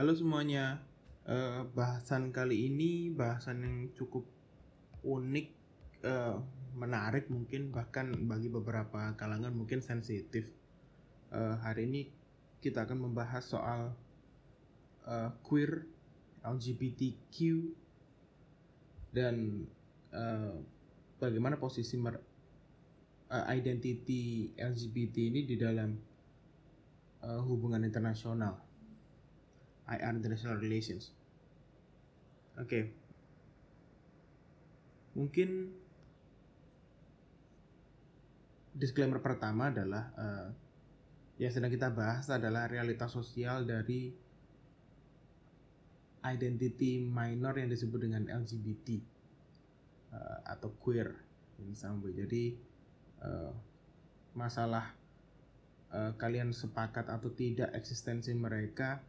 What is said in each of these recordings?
Halo semuanya, uh, bahasan kali ini bahasan yang cukup unik, uh, menarik mungkin bahkan bagi beberapa kalangan mungkin sensitif. Uh, hari ini kita akan membahas soal uh, queer, LGBTQ, dan uh, bagaimana posisi mer uh, identity LGBT ini di dalam uh, hubungan internasional. International Relations. Oke. Okay. Mungkin disclaimer pertama adalah uh, yang sedang kita bahas adalah realitas sosial dari identity minor yang disebut dengan LGBT uh, atau queer ini sampai jadi uh, masalah uh, kalian sepakat atau tidak eksistensi mereka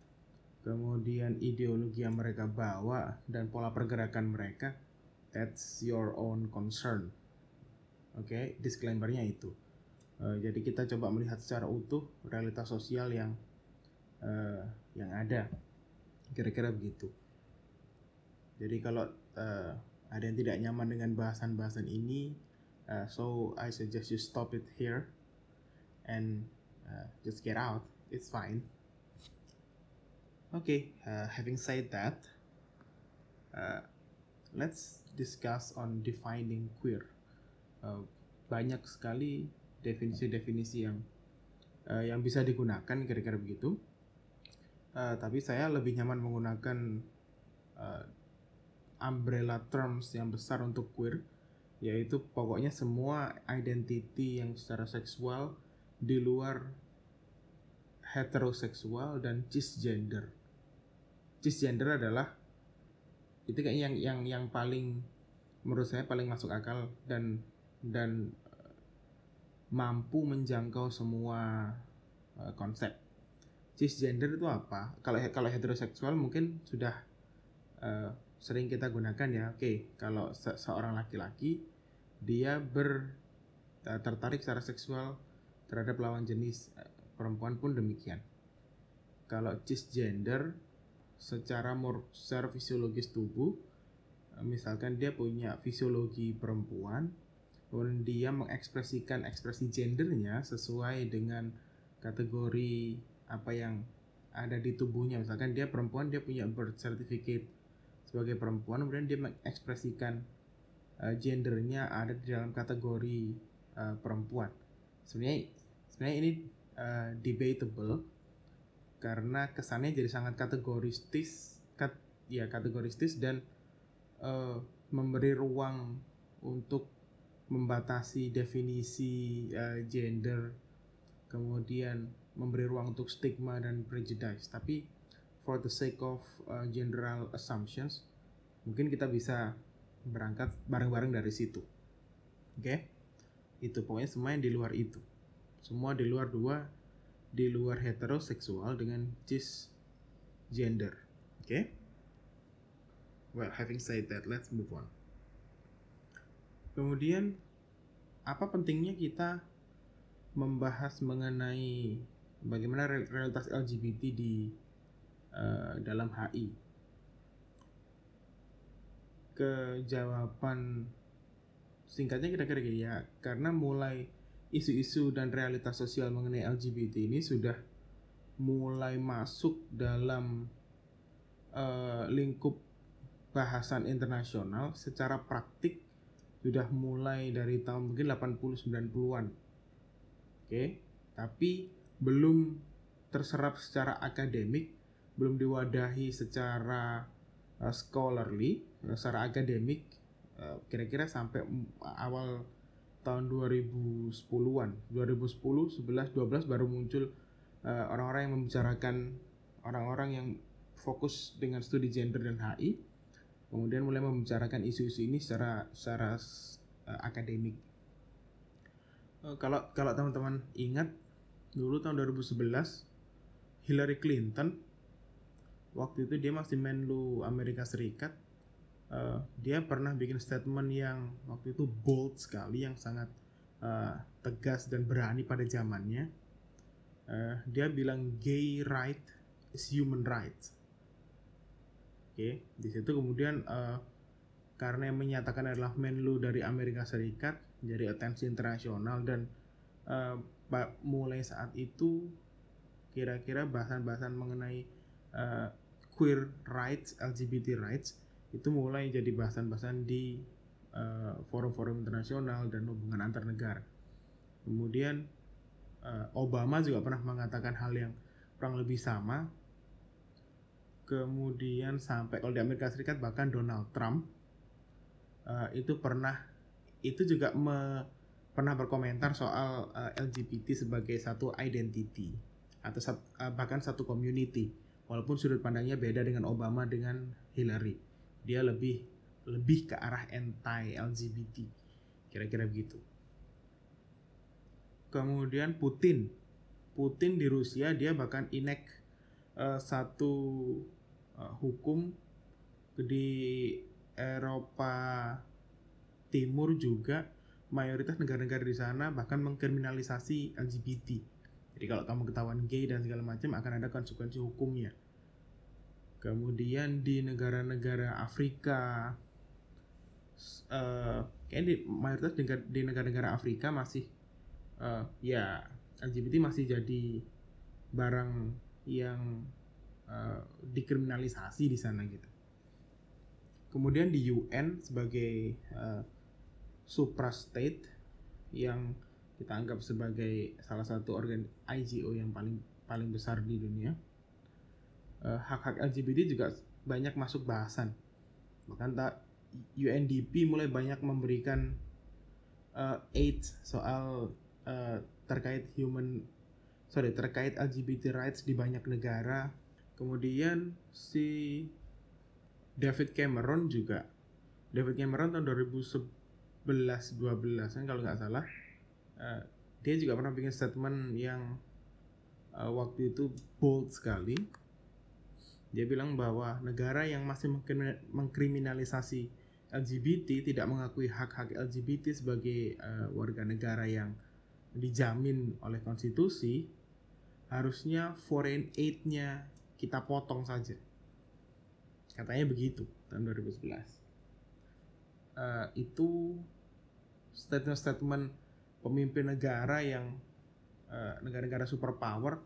kemudian ideologi yang mereka bawa dan pola pergerakan mereka that's your own concern. Oke okay? disclaimernya itu. Uh, jadi kita coba melihat secara utuh realitas sosial yang uh, yang ada. Kira-kira begitu. Jadi kalau uh, ada yang tidak nyaman dengan bahasan-bahasan ini uh, so I suggest you stop it here and uh, just get out. It's fine Okay, uh, having said that, uh, let's discuss on defining queer. Uh, banyak sekali definisi-definisi yang uh, yang bisa digunakan kira-kira begitu. Uh, tapi saya lebih nyaman menggunakan uh, umbrella terms yang besar untuk queer, yaitu pokoknya semua identity yang secara seksual di luar heteroseksual dan cisgender cisgender adalah itu kayak yang yang yang paling menurut saya paling masuk akal dan dan uh, mampu menjangkau semua uh, konsep. Cisgender itu apa? Kalau kalau heteroseksual mungkin sudah uh, sering kita gunakan ya. Oke okay, kalau se seorang laki-laki dia ber tertarik secara seksual terhadap lawan jenis perempuan pun demikian. Kalau cisgender secara mor secara fisiologis tubuh eh, misalkan dia punya fisiologi perempuan kemudian dia mengekspresikan ekspresi gendernya sesuai dengan kategori apa yang ada di tubuhnya. Misalkan dia perempuan dia punya birth certificate sebagai perempuan kemudian dia mengekspresikan uh, gendernya ada di dalam kategori uh, perempuan. Sebenarnya sebenarnya ini uh, debatable karena kesannya jadi sangat kategoristis kat, ya kategoristis dan uh, memberi ruang untuk membatasi definisi uh, gender kemudian memberi ruang untuk stigma dan prejudice. Tapi for the sake of uh, general assumptions mungkin kita bisa berangkat bareng-bareng dari situ. Oke? Okay? itu pokoknya semua yang di luar itu. Semua di luar dua di luar heteroseksual dengan cis gender. Oke? Okay? Well, having said that, let's move on. Kemudian apa pentingnya kita membahas mengenai bagaimana realitas LGBT di uh, dalam HI? Kejawaban singkatnya kira-kira ya, karena mulai isu-isu dan realitas sosial mengenai LGBT ini sudah mulai masuk dalam uh, lingkup bahasan internasional secara praktik sudah mulai dari tahun mungkin 80 90-an. Oke, okay? tapi belum terserap secara akademik, belum diwadahi secara uh, scholarly, secara akademik uh, kira-kira sampai awal tahun 2010-an 2010 11 12 baru muncul eh, orang-orang uh, yang membicarakan orang-orang yang fokus dengan studi gender dan HI kemudian mulai membicarakan isu-isu ini secara secara uh, akademik. Uh, kalau kalau teman-teman ingat dulu tahun 2011 Hillary Clinton waktu itu dia masih Menlu Amerika Serikat uh, dia pernah bikin statement yang waktu itu bold sekali yang sangat uh, tegas dan berani pada zamannya. Uh, dia bilang gay right is human right Oke, di situ kemudian uh, karena yang menyatakan adalah Menlu dari Amerika Serikat, jadi atensi internasional dan uh, mulai saat itu kira-kira bahasan-bahasan mengenai uh, queer rights, LGBT rights itu mulai jadi bahasan-bahasan di forum-forum uh, internasional dan hubungan antar negara. Kemudian uh, Obama juga pernah mengatakan hal yang kurang lebih sama. Kemudian sampai kalau di Amerika Serikat bahkan Donald Trump uh, itu pernah itu juga me, pernah berkomentar soal uh, eh, LGBT sebagai satu identity atau uh, bahkan satu community. Walaupun sudut pandangnya beda dengan Obama dengan Hillary dia lebih lebih ke arah anti LGBT kira-kira begitu kemudian Putin Putin di Rusia dia bahkan inek uh, satu uh, hukum di Eropa Timur juga mayoritas negara-negara di sana bahkan mengkriminalisasi LGBT. Jadi kalau kamu ketahuan gay dan segala macam akan ada konsekuensi hukumnya. Kemudian di negara-negara Afrika, uh, kayak di mayoritas di negara-negara Afrika masih uh, ya LGBT masih jadi barang yang uh, dikriminalisasi di sana gitu. Kemudian di UN sebagai uh, suprastate yang kita anggap sebagai salah satu organ IGO yang paling paling besar di dunia. Uh, hak-hak LGBT juga banyak masuk bahasan. Bahkan tak UNDP mulai banyak memberikan uh, aid soal uh, terkait human sorry terkait LGBT rights di banyak negara. Kemudian si David Cameron juga. David Cameron tahun 2011 12 kan kalau nggak salah. Uh, dia juga pernah bikin statement yang uh, waktu itu bold sekali dia bilang bahwa negara yang masih mengkriminalisasi LGBT tidak mengakui hak-hak LGBT sebagai uh, warga negara yang dijamin oleh konstitusi harusnya foreign aid-nya kita potong saja. Katanya begitu tahun 2011. Uh, eh, itu statement-statement pemimpin negara yang uh, negara-negara superpower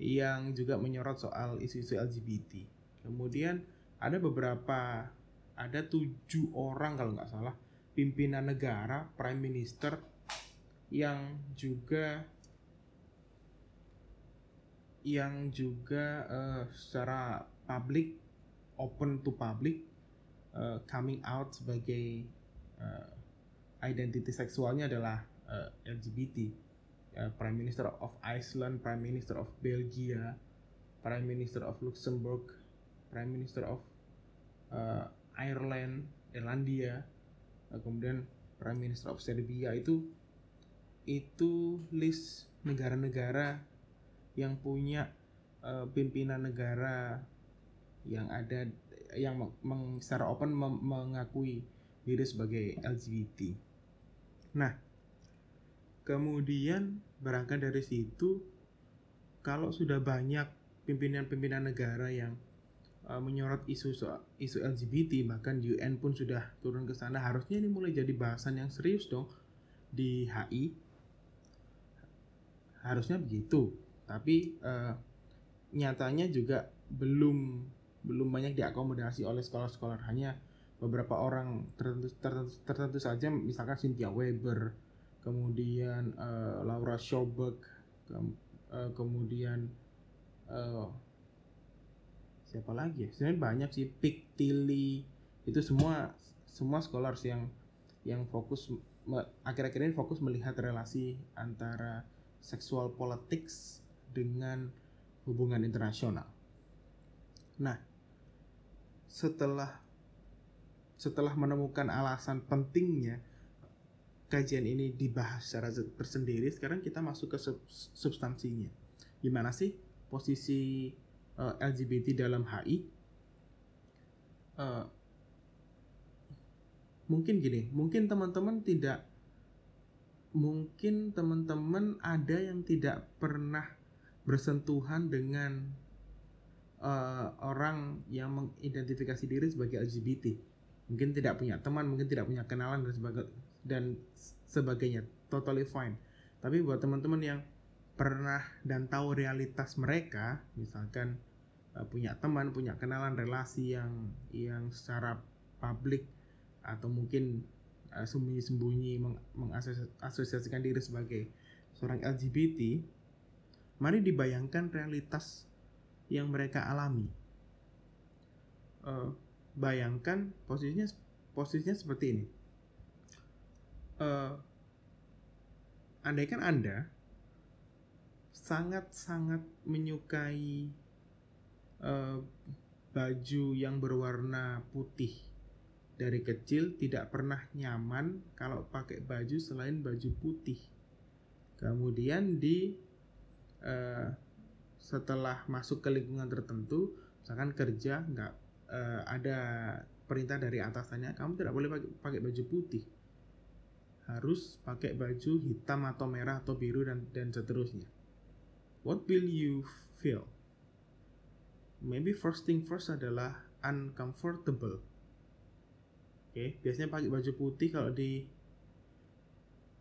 yang juga menyorot soal isu-isu LGBT. Kemudian ada beberapa, ada tujuh orang kalau nggak salah pimpinan negara, prime minister yang juga yang juga uh, secara publik open to public uh, coming out sebagai uh, identity seksualnya adalah uh, LGBT uh, Prime Minister of Iceland Prime Minister of Belgia Prime Minister of Luxembourg Prime Minister of uh, Ireland Irlandia uh, kemudian Prime Minister of Serbia itu itu list negara-negara yang punya uh, pimpinan negara yang ada yang meng, secara open mem, mengakui diri sebagai LGBT. Nah, kemudian berangkat dari situ, kalau sudah banyak pimpinan-pimpinan negara yang uh, menyorot isu isu LGBT, bahkan UN pun sudah turun ke sana, harusnya ini mulai jadi bahasan yang serius dong di HI. Harusnya begitu tapi uh, nyatanya juga belum belum banyak diakomodasi oleh sekolah-sekolah hanya beberapa orang tertentu, tertentu, tertentu saja misalkan Cynthia Weber kemudian uh, Laura Schoberg ke, uh, kemudian uh, siapa lagi ya sebenarnya banyak sih Pick Tilly itu semua semua scholars yang yang fokus akhir-akhir ini fokus melihat relasi antara seksual politics dengan hubungan internasional. Nah, setelah setelah menemukan alasan pentingnya kajian ini dibahas secara tersendiri, sekarang kita masuk ke sub substansinya. Gimana sih posisi uh, eh, LGBT dalam HI? Uh, eh, mungkin gini, mungkin teman-teman tidak mungkin teman-teman ada yang tidak pernah bersentuhan dengan uh, orang yang mengidentifikasi diri sebagai LGBT mungkin tidak punya teman mungkin tidak punya kenalan dan sebagainya dan sebagainya. Totally fine. Tapi buat teman-teman yang pernah dan tahu realitas mereka misalkan uh, punya teman punya kenalan relasi yang yang secara publik atau mungkin uh, sembunyi-sembunyi meng mengasosiasikan diri sebagai seorang LGBT mari dibayangkan realitas yang mereka alami. Uh, bayangkan posisinya posisinya seperti ini. Uh, andaikan anda sangat-sangat menyukai uh, baju yang berwarna putih dari kecil tidak pernah nyaman kalau pakai baju selain baju putih. Kemudian di uh, setelah masuk ke lingkungan tertentu, misalkan kerja nggak uh, ada perintah dari atasannya kamu tidak boleh pakai, pakai baju putih harus pakai baju hitam atau merah atau biru dan dan seterusnya what will you feel maybe first thing first adalah uncomfortable oke okay? biasanya pakai baju putih kalau di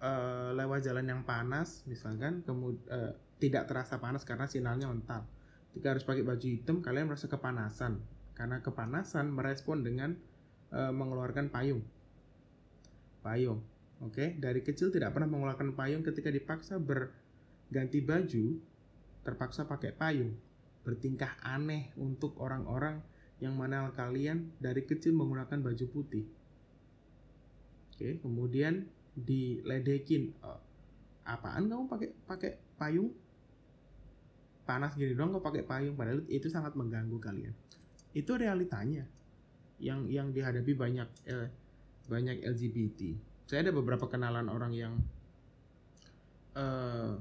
uh, lewat jalan yang panas misalkan kemudian uh, tidak terasa panas karena sinarnya mental jika harus pakai baju hitam kalian merasa kepanasan karena kepanasan merespon dengan e, mengeluarkan payung. Payung. Oke, okay? dari kecil tidak pernah mengeluarkan payung ketika dipaksa berganti baju, terpaksa pakai payung. Bertingkah aneh untuk orang-orang yang mana kalian dari kecil menggunakan baju putih. Oke, okay? kemudian diledekin. Oh, apaan kamu pakai pakai payung? Panas gini dong kau pakai payung padahal itu sangat mengganggu kalian itu realitanya yang yang dihadapi banyak eh, banyak LGBT. Saya ada beberapa kenalan orang yang eh,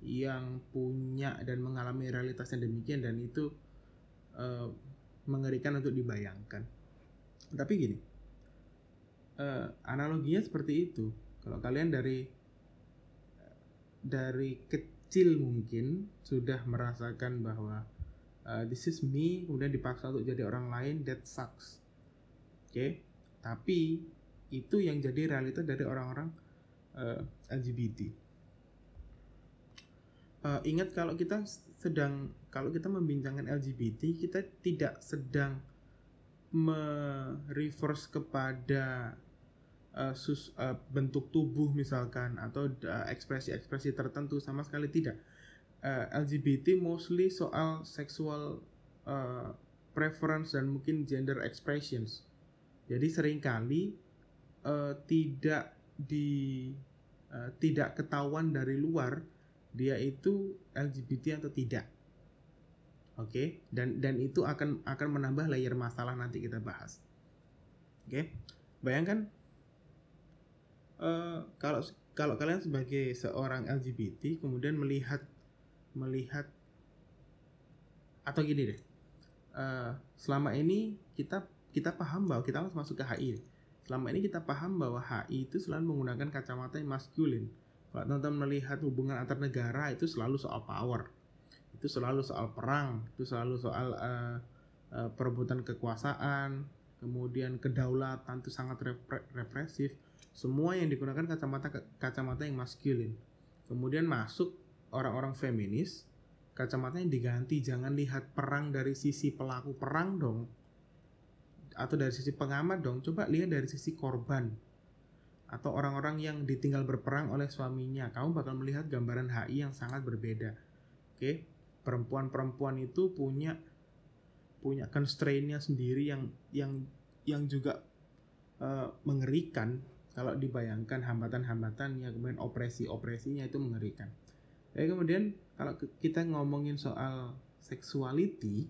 yang punya dan mengalami realitas yang demikian dan itu eh, mengerikan untuk dibayangkan. Tapi gini, eh, analoginya seperti itu. Kalau kalian dari dari kecil mungkin sudah merasakan bahwa uh, this is me kemudian dipaksa untuk jadi orang lain that sucks oke okay? tapi itu yang jadi realitas dari orang-orang uh, eh, LGBT uh, eh, ingat kalau kita sedang kalau kita membincangkan LGBT kita tidak sedang mereverse kepada uh, sus, uh, bentuk tubuh misalkan atau ekspresi-ekspresi uh, tertentu sama sekali tidak uh, LGBT mostly soal sexual uh, preference dan mungkin gender expressions. Jadi sering kali uh, tidak di uh, tidak ketahuan dari luar dia itu LGBT atau tidak. Oke, okay? dan dan itu akan akan menambah layer masalah nanti kita bahas. Oke, okay? bayangkan uh, kalau kalau kalian sebagai seorang LGBT kemudian melihat melihat atau gini deh uh, selama ini kita kita paham bahwa kita harus masuk ke HI selama ini kita paham bahwa HI itu selalu menggunakan kacamata yang maskulin. Kalau teman-teman melihat hubungan antar negara itu selalu soal power. Itu selalu soal perang itu selalu soal uh, uh, perebutan kekuasaan kemudian kedaulatan itu sangat represif. Semua yang digunakan kacamata kacamata yang maskulin. Kemudian masuk orang-orang feminis kacamatanya diganti. Jangan lihat perang dari sisi pelaku perang dong atau dari sisi pengamat dong coba lihat dari sisi korban. Atau orang-orang yang ditinggal berperang oleh suaminya. Kamu bakal melihat gambaran HI yang sangat berbeda. Oke perempuan-perempuan itu punya punya constraintnya sendiri yang yang yang juga uh, mengerikan. Kalau dibayangkan hambatan-hambatan yang kemudian opresi-opresinya itu mengerikan. Jadi kemudian kalau kita ngomongin soal sexuality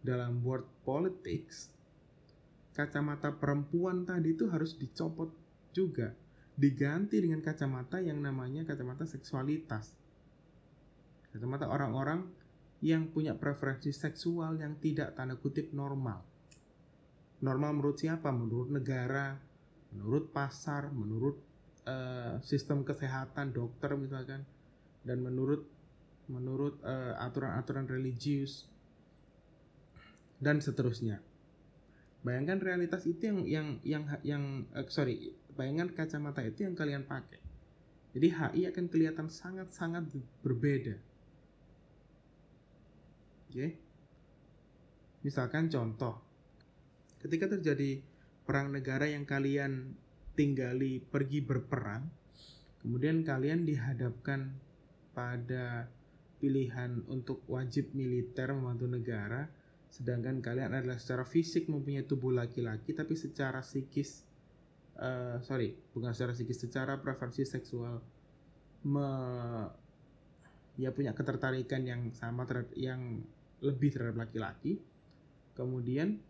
dalam world politics, kacamata perempuan tadi itu harus dicopot juga, diganti dengan kacamata yang namanya kacamata seksualitas. Kacamata orang-orang yang punya preferensi seksual yang tidak tanda kutip normal. Normal menurut siapa? Menurut negara, menurut pasar, menurut uh, sistem kesehatan, dokter misalkan dan menurut menurut aturan eh, aturan-aturan religius dan seterusnya. Bayangkan realitas itu yang yang yang yang uh, sorry, bayangkan kacamata itu yang kalian pakai. Jadi HI akan kelihatan sangat-sangat berbeda. Oke. Okay? Misalkan contoh, ketika terjadi perang negara yang kalian tinggali pergi berperang, kemudian kalian dihadapkan pada pilihan untuk wajib militer membantu negara, sedangkan kalian adalah secara fisik mempunyai tubuh laki-laki, tapi secara psikis, uh, sorry, bukan secara psikis, secara preferensi seksual, me, ya punya ketertarikan yang sama terhadap yang lebih terhadap laki-laki, kemudian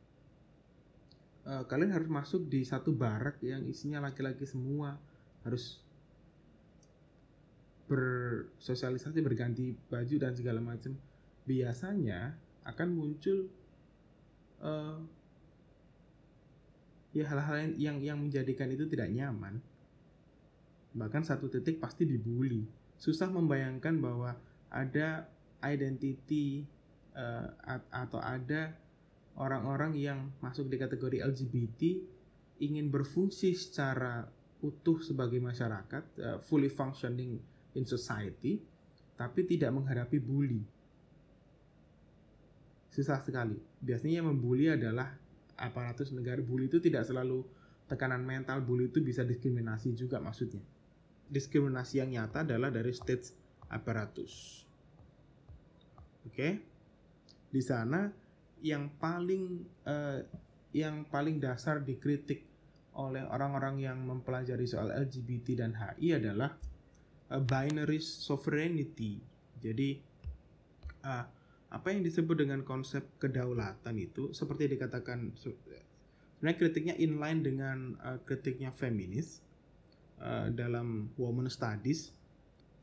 uh, kalian harus masuk di satu barak yang isinya laki-laki semua. Harus bersosialisasi berganti baju dan segala macam. Biasanya akan muncul uh, ya hal-hal yang yang menjadikan itu tidak nyaman bahkan satu titik pasti dibully susah membayangkan bahwa ada identity uh, atau ada orang-orang yang masuk di kategori LGBT ingin berfungsi secara utuh sebagai masyarakat, uh, fully functioning in society, tapi tidak menghadapi bully. Susah sekali. Biasanya yang membuli adalah aparatus negara. Bully itu tidak selalu tekanan mental, bully itu bisa diskriminasi juga maksudnya. Diskriminasi yang nyata adalah dari state aparatus. Oke. Okay? Di sana yang paling uh, yang paling dasar dikritik oleh orang-orang yang mempelajari soal LGBT dan HI adalah uh, binary sovereignty. Jadi uh, apa yang disebut dengan konsep kedaulatan itu seperti dikatakan sebenarnya kritiknya inline dengan uh, kritiknya feminis uh, dalam woman studies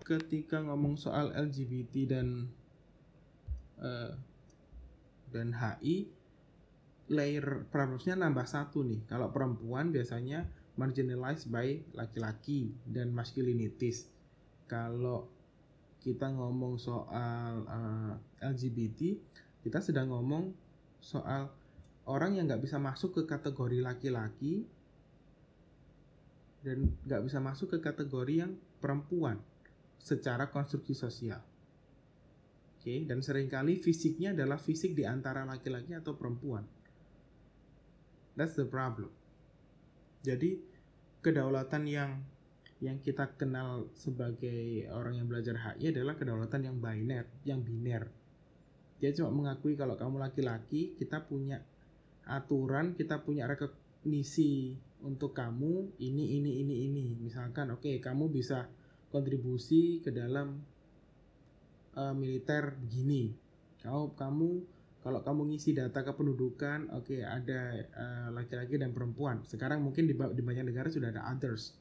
ketika ngomong soal LGBT dan uh, dan HI layer problemsnya nambah satu nih. Kalau perempuan biasanya marginalized by laki-laki dan masculinities. Kalau kita ngomong soal uh, eh, LGBT, kita sedang ngomong soal orang yang nggak bisa masuk ke kategori laki-laki dan nggak bisa masuk ke kategori yang perempuan secara konstruksi sosial okay? dan sering kali fisiknya adalah fisik di antara laki-laki atau perempuan. That's the problem. Jadi kedaulatan yang yang kita kenal sebagai orang yang belajar HI adalah kedaulatan yang biner, yang biner. Dia cuma mengakui kalau kamu laki-laki, kita punya aturan, kita punya rekognisi untuk kamu ini ini ini ini. Misalkan oke, okay, kamu bisa kontribusi ke dalam uh, militer begini kalau kamu kalau kamu ngisi data kependudukan oke okay, ada uh, laki-laki dan perempuan sekarang mungkin di, di banyak negara sudah ada others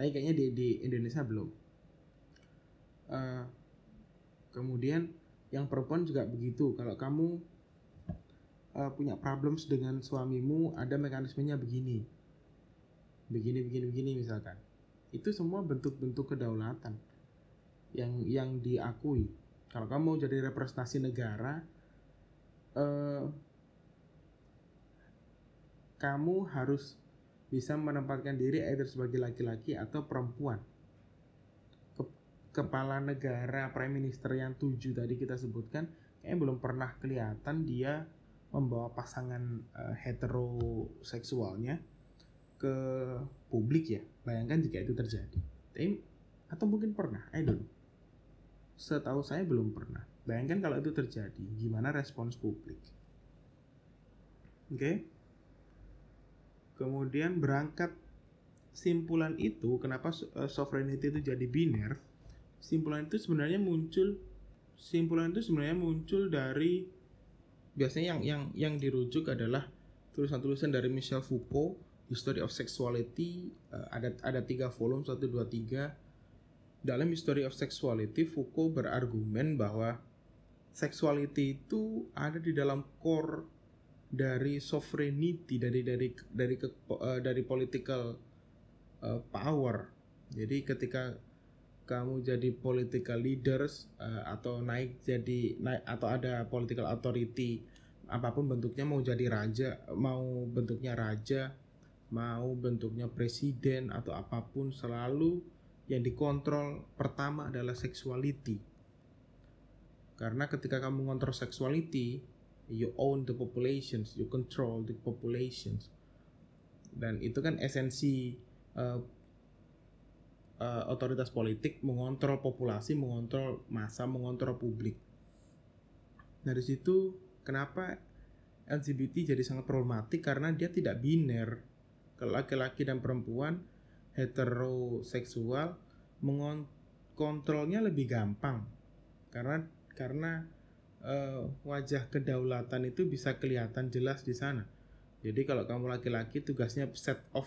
tapi kayaknya di, di Indonesia belum. Uh, kemudian yang perempuan juga begitu. Kalau kamu uh, punya problems dengan suamimu ada mekanismenya begini. Begini begini begini misalkan. Itu semua bentuk-bentuk kedaulatan yang yang diakui. Kalau kamu jadi representasi negara eh, kamu harus bisa menempatkan diri either sebagai laki-laki atau perempuan Ke, kepala negara prime minister yang tujuh tadi kita sebutkan kayaknya belum pernah kelihatan dia membawa pasangan uh, heteroseksualnya ke publik ya bayangkan jika itu terjadi tapi atau mungkin pernah I don't know setahu saya belum pernah. Bayangkan kalau itu terjadi, gimana respons publik? Oke. Okay? Kemudian berangkat simpulan itu, kenapa eh, sovereignty itu jadi biner? Simpulan itu sebenarnya muncul, simpulan itu sebenarnya muncul dari biasanya yang yang yang dirujuk adalah tulisan-tulisan dari Michel Foucault, History of Sexuality, eh, ada ada tiga volume satu dua tiga dalam History of Sexuality, Foucault berargumen bahwa sexuality itu ada di dalam core dari sovereignty dari dari dari ke, uh, dari political uh, power. Jadi ketika kamu jadi political leaders uh, atau naik jadi naik atau ada political authority apa pun bentuknya mau jadi raja mau bentuknya raja mau bentuknya presiden atau apa pun selalu yang dikontrol pertama adalah sexuality karena ketika kamu ngontrol sexuality you own the populations you control the populations. Dan itu kan esensi uh, uh, otoritas politik mengontrol populasi mengontrol masa mengontrol publik. Nah dari situ kenapa LGBT jadi sangat problematik? Karena dia tidak biner. Kalau laki-laki dan perempuan heteroseksual mengontrolnya lebih gampang. Karena karena uh, wajah kedaulatan itu bisa kelihatan jelas di sana. Jadi kalau kamu laki-laki tugasnya set of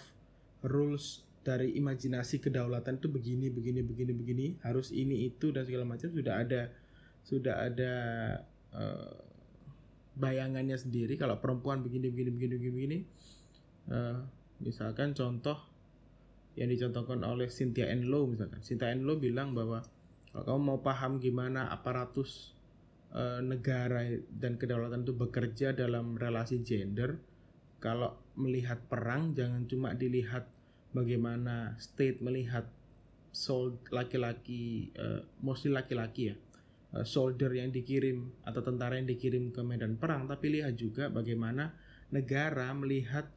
rules dari imajinasi kedaulatan itu begini begini begini begini. Harus ini itu dan segala macam. Sudah ada sudah ada uh, bayangannya sendiri. Kalau perempuan begini begini begini begini, begini uh, misalkan contoh yang dicontohkan oleh Cynthia Enlow misalkan. Cynthia Enlow bilang bahwa kalau kamu mau paham gimana aparatus e, negara dan kedaulatan itu bekerja dalam relasi gender kalau melihat perang jangan cuma dilihat bagaimana state melihat sold laki-laki e, mostly laki-laki ya e, soldier yang dikirim atau tentara yang dikirim ke medan perang tapi lihat juga bagaimana negara melihat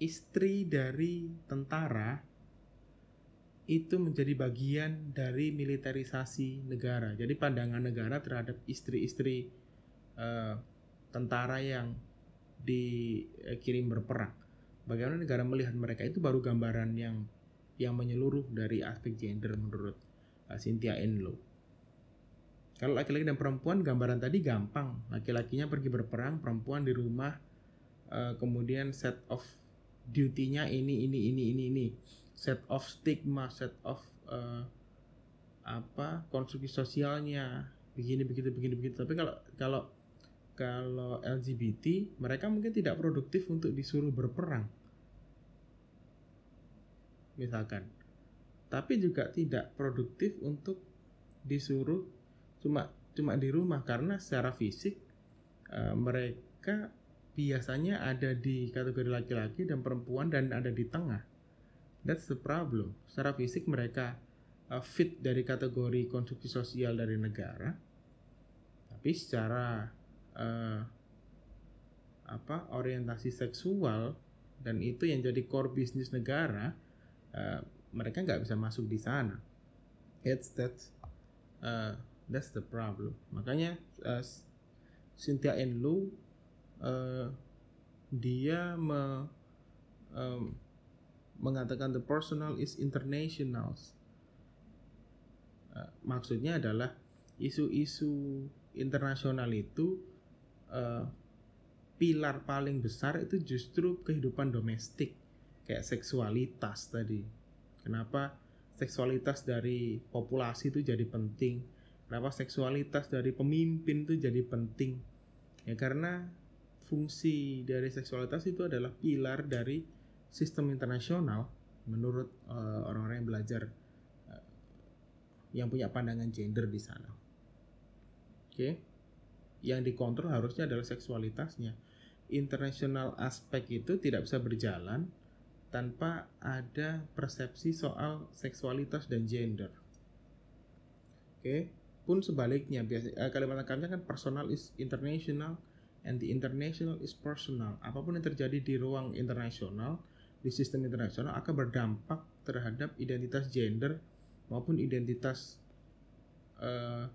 istri dari tentara itu menjadi bagian dari militerisasi negara. Jadi pandangan negara terhadap istri-istri uh, tentara yang dikirim berperang. Bagaimana negara melihat mereka itu baru gambaran yang yang menyeluruh dari aspek gender menurut uh, Cynthia Enlow. Kalau laki-laki dan perempuan gambaran tadi gampang. Laki-lakinya pergi berperang, perempuan di rumah, uh, kemudian set of duty-nya ini ini ini ini ini set of stigma set of uh, apa konstruksi sosialnya. Begini begitu begini begitu tapi kalau kalau kalau LGBT mereka mungkin tidak produktif untuk disuruh berperang. Misalkan. Tapi juga tidak produktif untuk disuruh cuma cuma di rumah. Karena secara fisik uh, mereka biasanya ada di kategori laki-laki dan perempuan dan ada di tengah That's the problem. Secara fisik mereka uh, fit dari kategori konstruksi sosial dari negara, tapi secara uh, apa orientasi seksual dan itu yang jadi core bisnis negara, uh, mereka nggak bisa masuk di sana. It's that uh, that's the problem. Makanya uh, Cynthia Enlu uh, dia me, um, mengatakan the personal is international. Uh, maksudnya adalah isu-isu internasional itu uh, pilar paling besar itu justru kehidupan domestik kayak seksualitas tadi. Kenapa seksualitas dari populasi itu jadi penting? Kenapa seksualitas dari pemimpin itu jadi penting? Ya karena fungsi dari seksualitas itu adalah pilar dari sistem internasional menurut uh, orang-orang yang belajar uh, yang punya pandangan gender di sana. Oke. Okay? Yang dikontrol harusnya adalah seksualitasnya. Internasional aspek itu tidak bisa berjalan tanpa ada persepsi soal seksualitas dan gender. Oke, okay? pun sebaliknya biasa uh, kalimat lengkapnya kan personal is international and the international is personal. Apa pun yang terjadi di ruang internasional di sistem internasional akan berdampak terhadap identitas gender maupun identitas uh,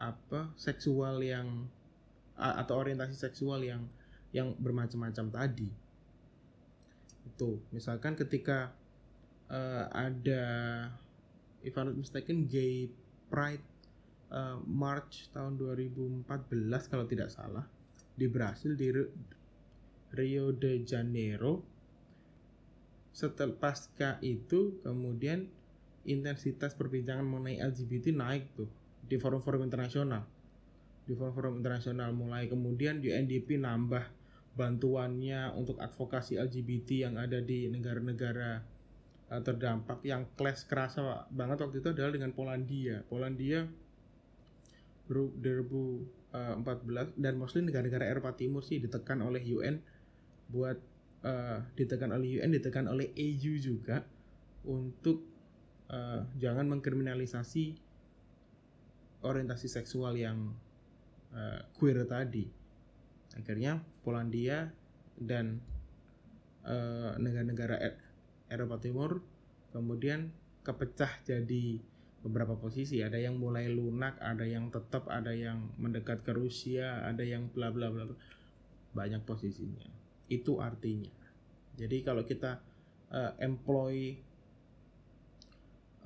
apa seksual yang atau orientasi seksual yang yang bermacam-macam tadi. Itu. Misalkan ketika uh, ada if I'm not mistaken gay pride uh, March tahun 2014 kalau tidak salah di Brasil di Rio de Janeiro setelah pasca itu kemudian intensitas perbincangan mengenai LGBT naik tuh di forum-forum internasional. Di forum-forum internasional mulai. Kemudian UNDP nambah bantuannya untuk advokasi LGBT yang ada di negara-negara uh, terdampak. Yang clash kerasa banget waktu itu adalah dengan Polandia. Polandia 2014 dan mostly negara-negara Eropa Timur sih ditekan oleh UN buat uh, ditekan oleh UN ditekan oleh EU juga untuk uh, jangan mengkriminalisasi orientasi seksual yang uh, queer tadi. Akhirnya Polandia dan negara-negara uh, Eropa Timur kemudian kepecah jadi beberapa posisi. Ada yang mulai lunak ada yang tetap ada yang mendekat ke Rusia ada yang bla bla bla. Banyak posisinya itu artinya. Jadi kalau kita uh, employ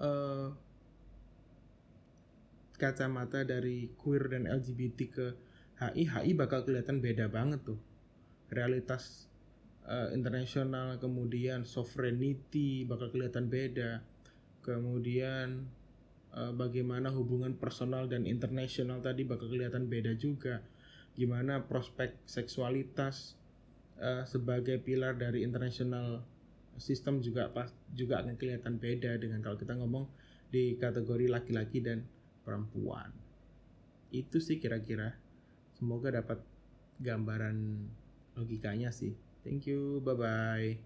uh, kacamata dari queer dan LGBT ke HI HI bakal kelihatan beda banget tuh. Realitas uh, internasional kemudian sovereignty bakal kelihatan beda. Kemudian uh, bagaimana hubungan personal dan internasional tadi bakal kelihatan beda juga. Gimana prospek seksualitas uh, sebagai pilar dari internasional sistem juga pas juga akan kelihatan beda dengan kalau kita ngomong di kategori laki-laki dan perempuan. Itu sih kira-kira. Semoga dapat gambaran logikanya sih. Thank you bye bye